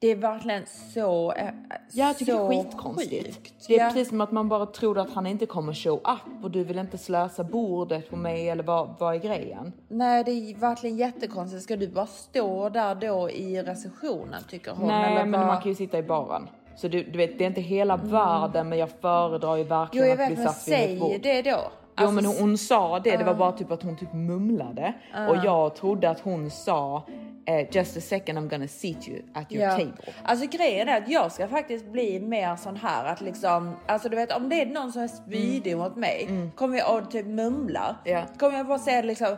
Det är verkligen så eh, Jag tycker så det är skitkonstigt. sjukt. Det är Ja. precis som att man bara tror att han inte kommer show up och du vill inte slösa bordet på mig eller vad, vad är grejen? Nej, det är verkligen jättekonstigt. Ska du bara stå där då i receptionen tycker hon? Nej, eller men vad? man kan ju sitta i baren. Så du, du vet, det är inte hela världen, men jag föredrar ju Jo, verkligen jag att bli vet, men satt vid mitt säg bord. det då. Alltså, men hon, hon sa det, det var Ah. bara typ att hon typ mumlade. Ah. Och jag trodde att hon sa eh, just a second I'm gonna seat you at your Ja. table. Alltså grejen är att jag ska faktiskt bli mer sån här att liksom, alltså du vet om det är någon som är spydig mot mig, kommer jag och typ mumlar, Ja. kommer jag bara säga liksom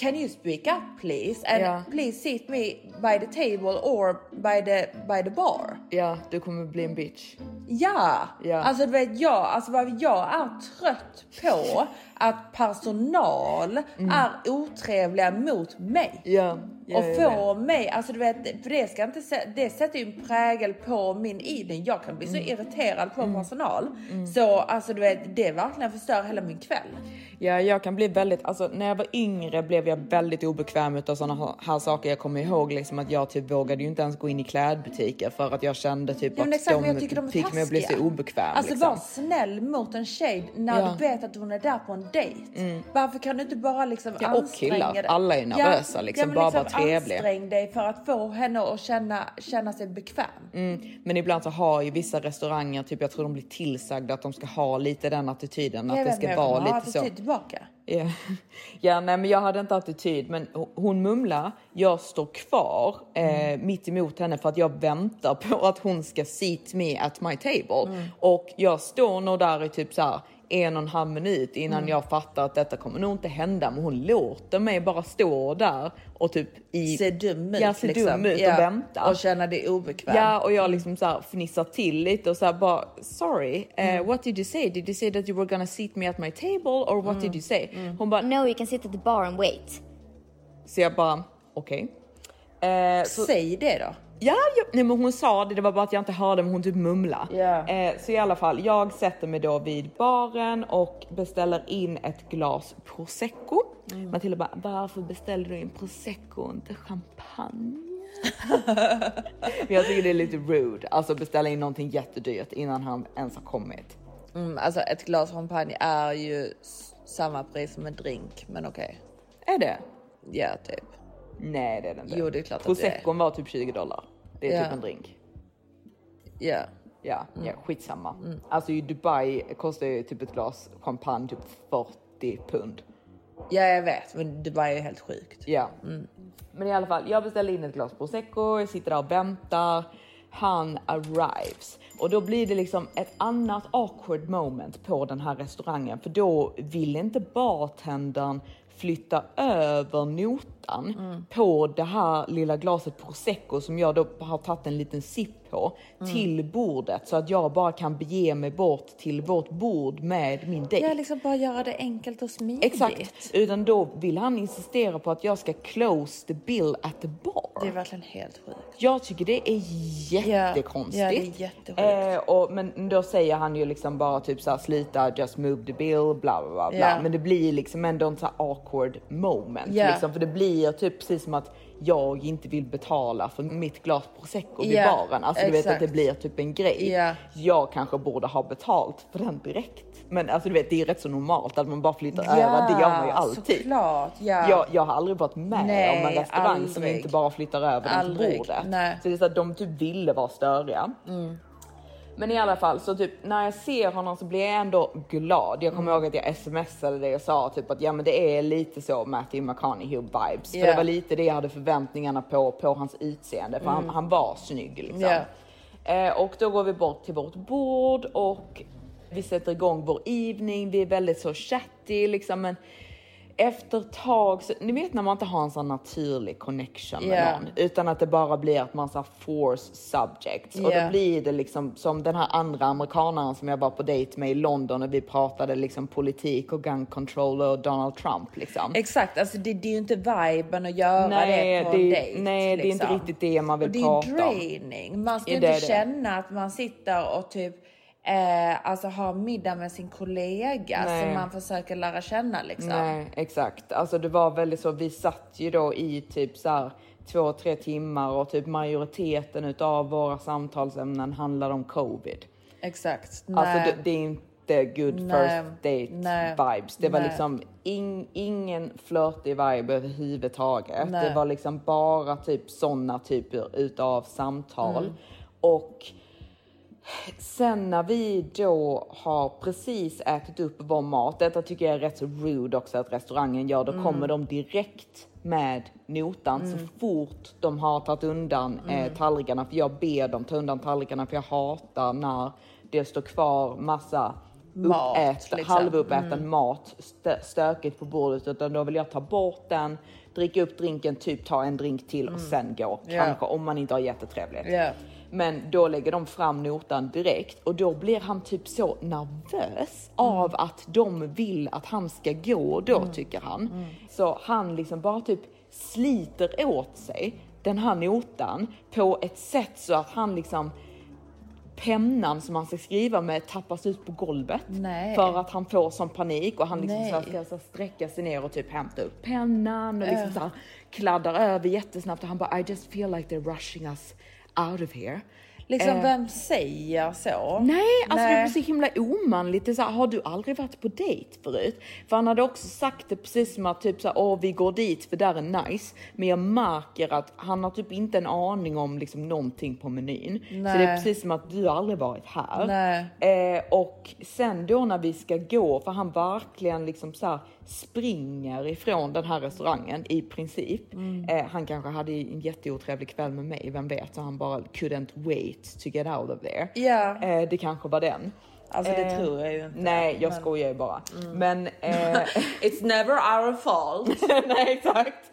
Can you speak up please? And Ja. please sit me by the table or by the, by the bar. Ja, du kommer bli en bitch. Ja, Ja. alltså du vet jag, alltså vad jag är trött på att personal är otrevliga mot mig. Ja, ja, och får mig, alltså du vet, för det ska inte, det sätter ju en prägel på min evening. Jag kan bli så Mm. irriterad på personal. Så alltså du vet, det verkligen förstör hela min kväll. Ja, jag kan bli väldigt, alltså när jag var yngre blev jag väldigt obekväm utav sådana här saker. Jag kommer ihåg liksom att jag typ vågade ju inte ens gå in i klädbutiker för att jag kände typ Ja, att exakt, de, de fick mig att bli så obekväm. Alltså liksom. var snäll mot en tjej när Ja. du vet att hon är där på en dejt. Varför kan du inte bara liksom Ja, och anstränga killar. dig? Alla är nervösa, liksom. men Bara vara trevliga. Ansträng dig för att få henne att känna, känna sig bekväm. Mm, men ibland så har ju vissa restauranger, typ jag tror de blir tillsagda att de ska ha lite den attityden, att Jag det vet, ska vara lite så. attityd tillbaka. Ja. ja, nej men jag hade inte attityd men hon mumlar, jag står kvar eh, mitt emot henne för att jag väntar på att hon ska seat me at my table. Och jag står nog där i typ så här en och en halv minut innan Mm. jag fattar att detta kommer nog inte hända. Men hon låter mig bara stå där och typ i... Se dum ut. Ja, se liksom. dum ut Ja, och vänta. Och känna dig obekväm. Ja, och jag liksom så här fnissar till lite och så här bara sorry, eh, Mm. what did you say? Did you say that you were gonna seat me at my table or what Mm. did you say? Hon bara No, you can sit at the bar and wait. så jag bara okej. Eh, så- Säg det då. Ja, ja, nej men hon sa det, det var bara att jag inte hörde men hon typ mumla. Ja. Eh, så i alla fall, jag sätter mig då vid baren och beställer in ett glas prosecco. Mm. Matilda bara, varför beställer du in prosecco och inte champagne? Men jag tycker det är lite rude, alltså beställa in någonting jättedyrt innan han ens har kommit. Mm, alltså ett glas champagne är ju samma pris som en drink, men okej. Är det? Ja, typ. Nej det är det inte. Jo, det är klart att det är. Proseccon var typ 20 dollar. Det är Ja. typ en drink. Ja. Ja, Mm. ja skitsamma. Alltså i Dubai kostar ju typ ett glas champagne typ 40 pund. Ja, jag vet, men Dubai är helt sjukt. Ja. Men i alla fall, jag beställer in ett glas prosecco, jag sitter där och väntar. Han arrives och då blir det liksom ett annat awkward moment på den här restaurangen för då vill inte bartendern flytta över notan på det här lilla glaset prosecco som jag då har tagit en liten sipp på till bordet så att jag bara kan bege mig bort till vårt bord med min dejt. Ja, liksom bara göra det enkelt och smidigt. Exakt, utan då vill han insistera på att jag ska close the bill at the bar. Det är verkligen helt sjukt. Jag tycker det är jättekonstigt. Ja, det är jättesjukt. Eh, och, men då säger han ju liksom bara typ såhär sluta just move the bill bla bla bla. bla. Ja. Men det blir liksom ändå en sån här awkward moment. Ja. Liksom, för det blir typ precis som att jag inte vill betala för mitt glas prosecco vid Ja, baren. Alltså du vet att det blir typ en grej. Ja. Jag kanske borde ha betalt för den direkt. Men alltså du vet det är rätt så normalt att man bara flyttar Ja, över. Det gör man ju alltid. såklart, ja. Jag, jag har aldrig varit med Nej, om en restaurang som aldrig. inte bara flyttar över den till bordet. nej. Så det är så att de typ ville vara störiga. Men i alla fall så typ när jag ser honom så blir jag ändå glad. Jag kommer ihåg att jag smsade det och sa typ att ja men det är lite så Matthew McConaughey vibes. För Ja. det var lite det jag hade förväntningarna på, på hans utseende. För han, han var snygg liksom. Ja. Eh, och då går vi bort till vårt bord och Vi sätter igång vår evening, vi är väldigt så chatty liksom. Men efter ett tag, så, ni vet när man inte har en sån naturlig connection med Yeah. någon. Utan att det bara blir att man så force subjects. Och Yeah. då blir det liksom som den här andra amerikanaren som jag var på dejt med i London och vi pratade liksom politik och gun control och Donald Trump liksom. Exakt, alltså det, det är ju inte viben att göra Nej, det på det- en dejt. nej, det är inte liksom. riktigt det man vill och det prata är om. draining. Man ska Ja, inte det det. känna att man sitter och typ eh, alltså har middag med sin kollega Nej. som man försöker lära känna liksom. Nej, exakt. Alltså det var väldigt så. Vi satt ju då i typ så här två, tre timmar och typ majoriteten utav våra samtalsämnen handlade om covid. Exakt. Alltså Nej. det, det är inte good Nej. first date Nej. vibes. Det var liksom in, ingen flörtig vibe överhuvudtaget. Det var liksom bara typ sådana typer utav samtal. Mm. Och sen när vi då har precis ätit upp vår mat, detta tycker jag är rätt så rude också att restaurangen gör, då Mm. kommer de direkt med notan så Mm. fort de har tagit undan eh, Mm. tallrikarna. För jag ber dem ta undan tallrikarna för jag hatar när det står kvar massa Mat, uppät, liksom. halvuppäten Mm. mat stö, stökigt på bordet utan då vill jag ta bort den, dricka upp drinken, typ ta en drink till och Mm. sen gå. Kanske om man inte har jättetrevligt. Ja. Men då lägger de fram notan direkt och då blir han typ så nervös av att de vill att han ska gå då tycker han. Så han liksom bara typ sliter åt sig den här notan på ett sätt så att han liksom pennan som han ska skriva med tappas ut på golvet Nej. för att han får sån panik och han liksom så ska så sträcka sig ner och typ hämta upp pennan och liksom Äh. så kladdar över jättesnabbt och han bara I just feel like they're rushing us out of here. Liksom Eh, vem säger så? Nej, alltså det Nej. blir så himla omanligt. Det är så här, har du aldrig varit på dejt förut? För han hade också sagt det precis som att typ så här, åh vi går dit för där är nice. Men jag märker att han har typ inte en aning om liksom någonting på menyn. Så Nej. det är precis som att du aldrig varit här. Nej. Eh, och sen då när vi ska gå, för han verkligen liksom så här springer ifrån den här restaurangen i princip. Mm. Eh, han kanske hade en jätteotrevlig kväll med mig, vem vet? Så han bara couldn't wait to get out of there. Ja. Eh, det kanske var den. Alltså det Eh, tror jag ju inte. Nej, jag men- skojar ju bara. Mm. Men... Eh, It's never our fault. nej, exakt.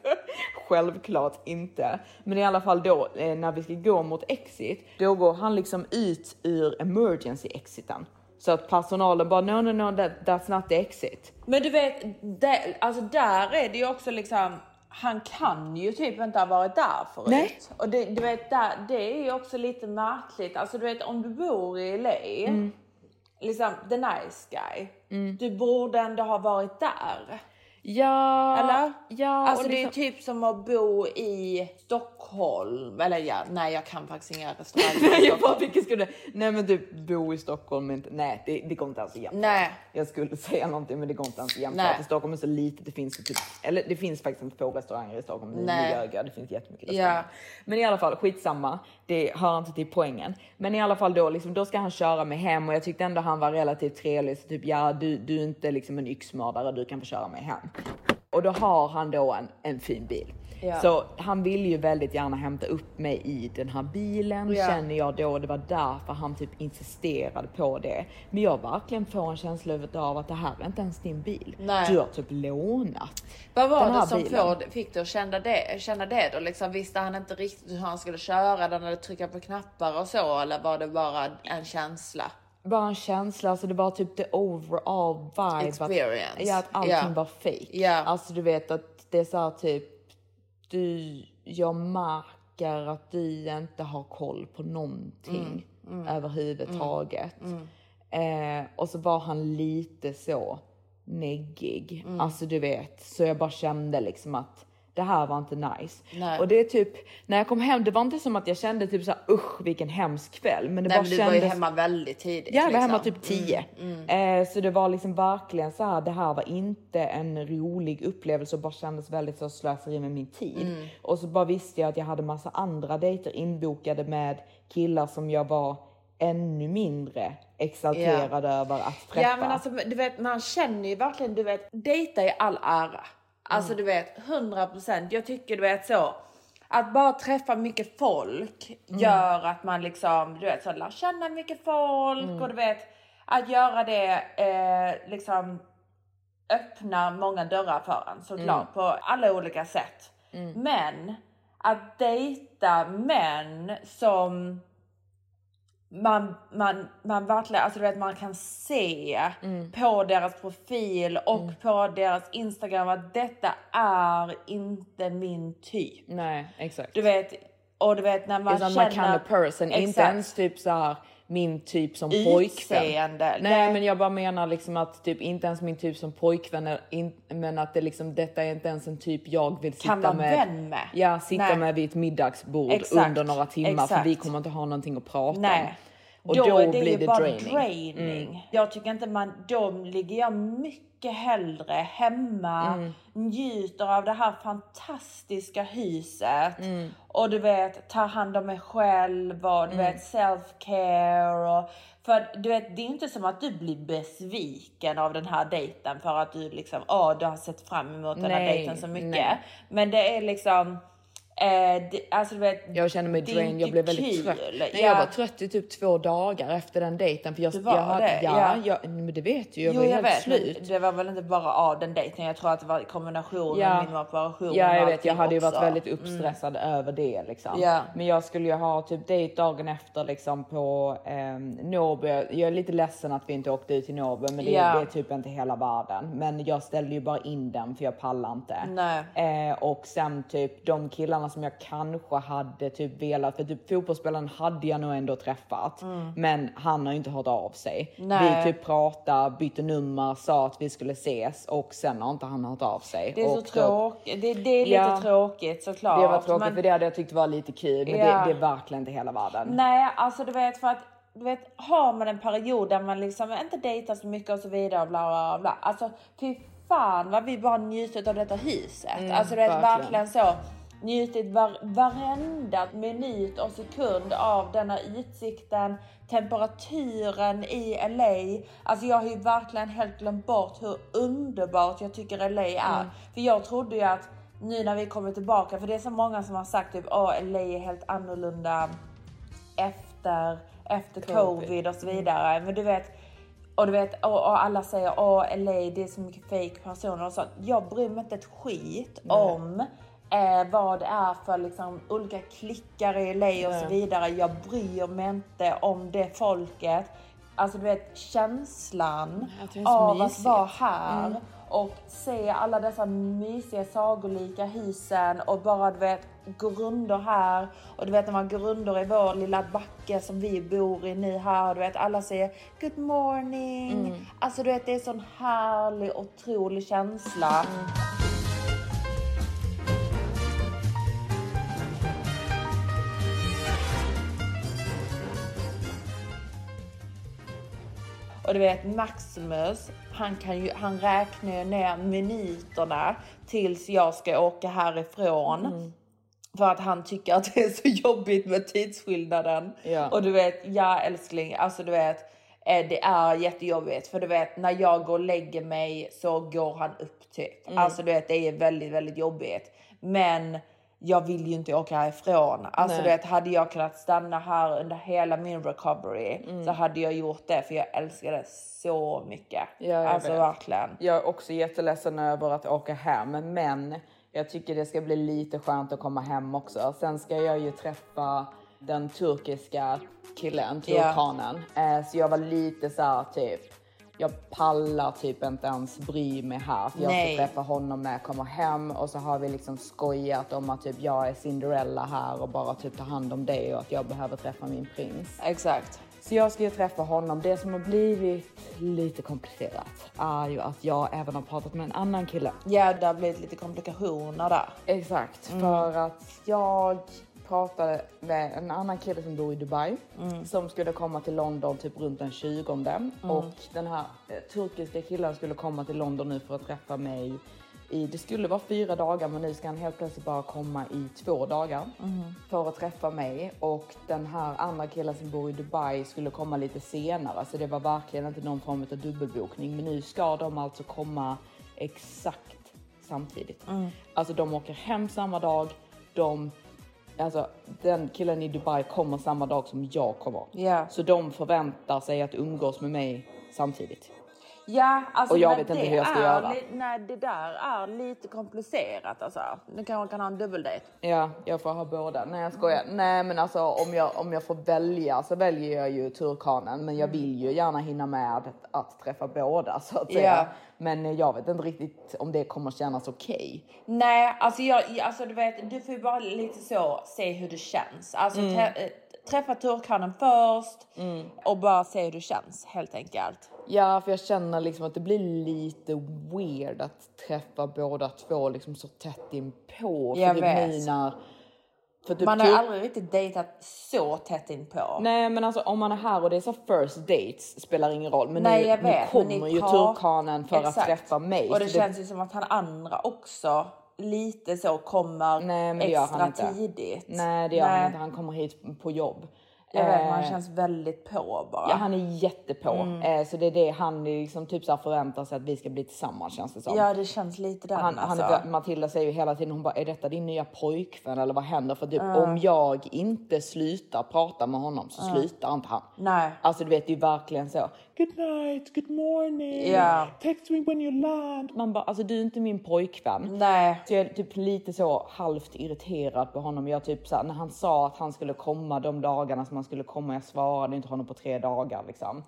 Självklart inte. Men i alla fall då, eh, när vi ska gå mot exit, då går han liksom ut ur emergency exiten. Så att personalen bara, no, no, no, that, that's not the exit. Men du vet, det, alltså där är det ju också liksom, han kan ju typ inte ha varit där förut. Nej. Och det, du vet, där, det är ju också lite märkligt. Alltså du vet, om du bor i LA, Mm. liksom the nice guy, du borde ändå ha varit där. Ja, Eller? ja. Alltså och det är liksom- typ som att bo i Stockholm. Eller ja, nej jag kan faktiskt inga restauranger jag bara, vilken skulle... Nej men du bo i Stockholm, inte... Nej, det, det går inte alls att jämföra. Nej. Jag skulle säga någonting men det går inte ens att jämföra. Nej. För Stockholm är så litet, det finns typ... Eller det finns faktiskt inte få restauranger i Stockholm. Nej. det finns jättemycket Ja. Men i alla fall, skitsamma. Det hör inte till poängen. Men i alla fall då, liksom, då ska han köra mig hem och jag tyckte ändå han var relativt trevlig. Så typ, ja du, du är inte liksom en yxmördare, du kan få köra mig hem. Och då har han då en, en fin bil. Ja. Så han vill ju väldigt gärna hämta upp mig i den här bilen Ja. känner jag då. Det var därför han typ insisterade på det. Men jag verkligen får en känsla av att det här är inte ens din bil. Nej. Du har typ lånat Vad var det som bilen. får, fick dig att känna det, känna det då? Liksom, visste han inte riktigt hur han skulle köra den eller trycka på knappar och så? Eller var det bara en känsla? Bara en känsla, alltså det var typ the overall vibe. Experience. Att, ja, att allting Ja. var fake. Ja. Alltså du vet att det är så här typ, du, jag märker att du inte har koll på någonting Mm, mm, överhuvudtaget. mm, Eh, och så var han lite så neggig. Mm. Alltså du vet, så jag bara kände liksom att det här var inte nice. Nej. Och det är typ, när jag kom hem, det var inte som att jag kände typ så här, usch vilken hemsk kväll. Men det Nej, bara men du kändes... var ju hemma väldigt tidigt. Ja, jag var liksom. hemma typ 10. Mm, Eh, så det var liksom verkligen så här, det här var inte en rolig upplevelse och bara kändes väldigt så slöseri med min tid. Mm. Och så bara visste jag att jag hade massa andra dejter inbokade med killar som jag var ännu mindre exalterad över att träffa. Ja men alltså du vet man känner ju verkligen, du vet dejta i all ära. Alltså du vet 100%. Jag tycker du vet så. Att bara träffa mycket folk Mm. gör att man liksom, du vet så lär känna mycket folk Mm. och du vet att göra det eh, liksom öppnar många dörrar för en såklart Mm. på alla olika sätt. Men att dejta män som man, man, man verkligen, alltså du vet man kan se Mm. på deras profil och på deras Instagram att detta är inte min typ. Nej, exakt. Du vet, och du vet när man känner... man kan a person, inte Exakt. ens typ så här min typ som pojkvän. Utseende. Nej, Nej. men jag bara menar liksom att typ inte ens min typ som pojkvän, är in, men att det liksom detta är inte ens en typ jag vill sitta Kan vara med. vän med. Ja, sitta Nej. med vid ett middagsbord Exakt. under några timmar för Exakt. vi kommer inte ha någonting att prata om. Nej. Och då, då, är det blir det bara draining. draining. Mm. Jag tycker inte man, då ligger jag mycket hellre hemma, Mm. njuter av det här fantastiska huset Mm. och du vet tar hand om mig själv och du Mm. vet self-care och för du vet det är inte som att du blir besviken av den här dejten för att du liksom, åh du har sett fram emot den här Nej, dejten så mycket. nej. Men det är liksom, eh, det, alltså vet. Jag känner mig drained, jag blev väldigt kul. trött. Nej, Ja. Jag var trött i typ två dagar efter den dejten. För jag, var jag hade, det? Ja, Ja. Jag, men det vet du, jag jo, var jag helt vet, slut. det var väl inte bara av den dejten. Jag tror att det var i kombination Ja. med min operation. Ja, jag vet. Jag hade ju varit också. väldigt uppstressad över det liksom. Ja. Men jag skulle ju ha typ dejt dagen efter liksom på eh, Norrby. Jag är lite ledsen att vi inte åkte ut till Norrby, men det, Ja. det är typ inte hela världen. Men jag ställde ju bara in den för jag pallar inte. Eh, och sen typ de killarna som jag kanske hade typ velat, för typ fotbollsspelaren hade jag nog ändå träffat. Mm. Men han har ju inte hört av sig. Nej. Vi typ pratade, bytte nummer, sa att vi skulle ses och sen har inte han hört av sig. Det är så och då- tråkigt. Det, det är lite Ja. tråkigt såklart. det var tråkigt men- för det hade jag tyckt var lite kul men Ja. det, det är verkligen inte hela världen. Nej, alltså du vet för att du vet, har man en period där man liksom inte dejtar så mycket och så vidare och bla bla bla. Alltså fy fan vad vi bara njutit av detta huset. Mm, alltså du vet verkligen. verkligen så. Njutit var, varenda minut och sekund av denna utsikten, temperaturen i LA. Alltså jag har ju verkligen helt glömt bort hur underbart jag tycker LA är. Mm. För jag trodde ju att nu när vi kommer tillbaka, för det är så många som har sagt typ åh LA är helt annorlunda efter, efter covid. Covid. och så vidare. Men du vet, och du vet, och, och alla säger åh LA det är så mycket fake personer och sånt. Jag bryr mig inte ett skit Nej. om eh, vad det är för liksom, olika klickar i LA och så vidare. Jag bryr mig inte om det folket. Alltså du vet känslan av att mysigt. vara här Mm. och se alla dessa mysiga sagolika husen och bara du vet gå runder här och du vet när man går runder i vår lilla backe som vi bor i nu här du vet alla säger good morning. Mm. Alltså du vet det är sån härlig otrolig känsla. Och du vet Maximus, han, kan ju, han räknar ju ner minuterna tills jag ska åka härifrån. Mm. För att han tycker att det är så jobbigt med tidsskillnaden. Ja. Och du vet, ja älskling, alltså du vet. eh, Det är jättejobbigt för du vet när jag går och lägger mig så går han upp typ. Mm. Alltså du vet det är väldigt, väldigt jobbigt. Men jag vill ju inte åka härifrån. Alltså Nej. vet hade jag kunnat stanna här under hela min recovery Mm. så hade jag gjort det för jag älskar det så mycket. Ja, jag alltså vet. verkligen. Jag är också jätteledsen över att åka hem, men jag tycker det ska bli lite skönt att komma hem också. Sen ska jag ju träffa den turkiska killen, turkanen. Eh, Så jag var lite så här typ, jag pallar typ inte ens bry mig här. För jag Nej. ska träffa honom när jag kommer hem och så har vi liksom skojat om att typ jag är Cinderella här och bara typ ta hand om det och att jag behöver träffa min prins. Exakt. Så jag ska ju träffa honom. Det som har blivit lite komplicerat är ju att jag även har pratat med en annan kille. Ja, det har blivit lite komplikationer där. Exakt, Mm. för att jag pratade med en annan kille som bor i Dubai Mm. som skulle komma till London typ runt den 20 och den här eh, turkiska killen skulle komma till London nu för att träffa mig i, det skulle vara fyra dagar men nu ska han helt plötsligt bara komma i två dagar för att träffa mig. Och den här andra killen som bor i Dubai skulle komma lite senare. Så det var verkligen inte någon form av dubbelbokning. Men nu ska de alltså komma exakt samtidigt. Alltså de åker hem samma dag, de Alltså den killen i Dubai kommer samma dag som jag kommer. Ja. Så de förväntar sig att umgås med mig samtidigt. Ja, alltså Och jag vet inte hur jag ska är göra. nej, det där är lite komplicerat alltså. Nu kan man kan ha en dubbeldejt. Ja, jag får ha båda. Nej jag skojar. Nej men alltså om jag, om jag får välja så väljer jag ju turkanen. Men jag vill ju gärna hinna med att, att träffa båda så att säga. Ja. Men jag vet inte riktigt om det kommer kännas okej. Nej, alltså, jag, alltså du vet, du får ju bara lite så se hur det känns. Alltså Mm. Trä, träffa turkanen först och bara se hur det känns helt enkelt. Ja, för jag känner liksom att det blir lite weird att träffa båda två liksom så tätt inpå. Jag för vet. när... För typ Man har tur- aldrig riktigt dejtat så tätt inpå. Nej men alltså om man är här och det är så first dates spelar ingen roll. Men Nej, nu, jag vet, nu men kommer ju tar- turkanen för att Exakt. träffa mig. Och det så känns ju som att han andra också lite så kommer Nej, extra tidigt. Nej det gör Nej. han inte, han kommer hit på jobb. Jag vet, han Eh, känns väldigt på bara. Ja han är jättepå. Mm. Eh, så det är det han liksom typ så förväntar sig att vi ska bli tillsammans känns det som. Ja, det känns lite den han, alltså. han Matilda säger ju hela tiden, hon bara, är detta din nya pojkvän eller vad händer? För typ, Ja. om jag inte slutar prata med honom så Ja. slutar inte han. Nej. Alltså du vet, det är ju verkligen så. Good night, good morning. Ja. Text me when you land. Man bara, alltså du är inte min pojkvän. Nej. Så jag är typ lite så halvt irriterad på honom. Jag typ så här, när han sa att han skulle komma de dagarna som han skulle komma, jag svarade inte honom på tre dagar liksom.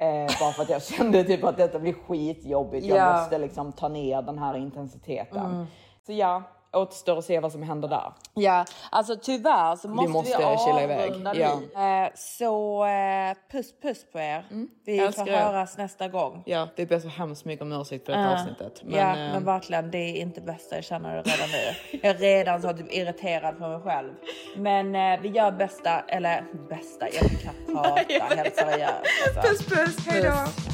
Eh, bara för att jag kände typ att detta blir skitjobbigt. Jag Ja. måste liksom ta ner den här intensiteten. Mm. Så ja, återstår att se vad som händer där. Ja, alltså tyvärr så måste vi, måste chilla iväg. avrunda Ja. Eh, så eh, puss puss på er. Vi får er. höras nästa gång. Ja, vi ber så hemskt mycket om ursäkt för detta Eh, avsnittet. ja, eh, men verkligen, det är inte bästa. Jag känner det redan nu. Jag är redan så typ irriterad på mig själv. Men eh, vi gör bästa, eller bästa, jag kan knappt prata helt seriöst. Alltså. Puss puss, hejdå!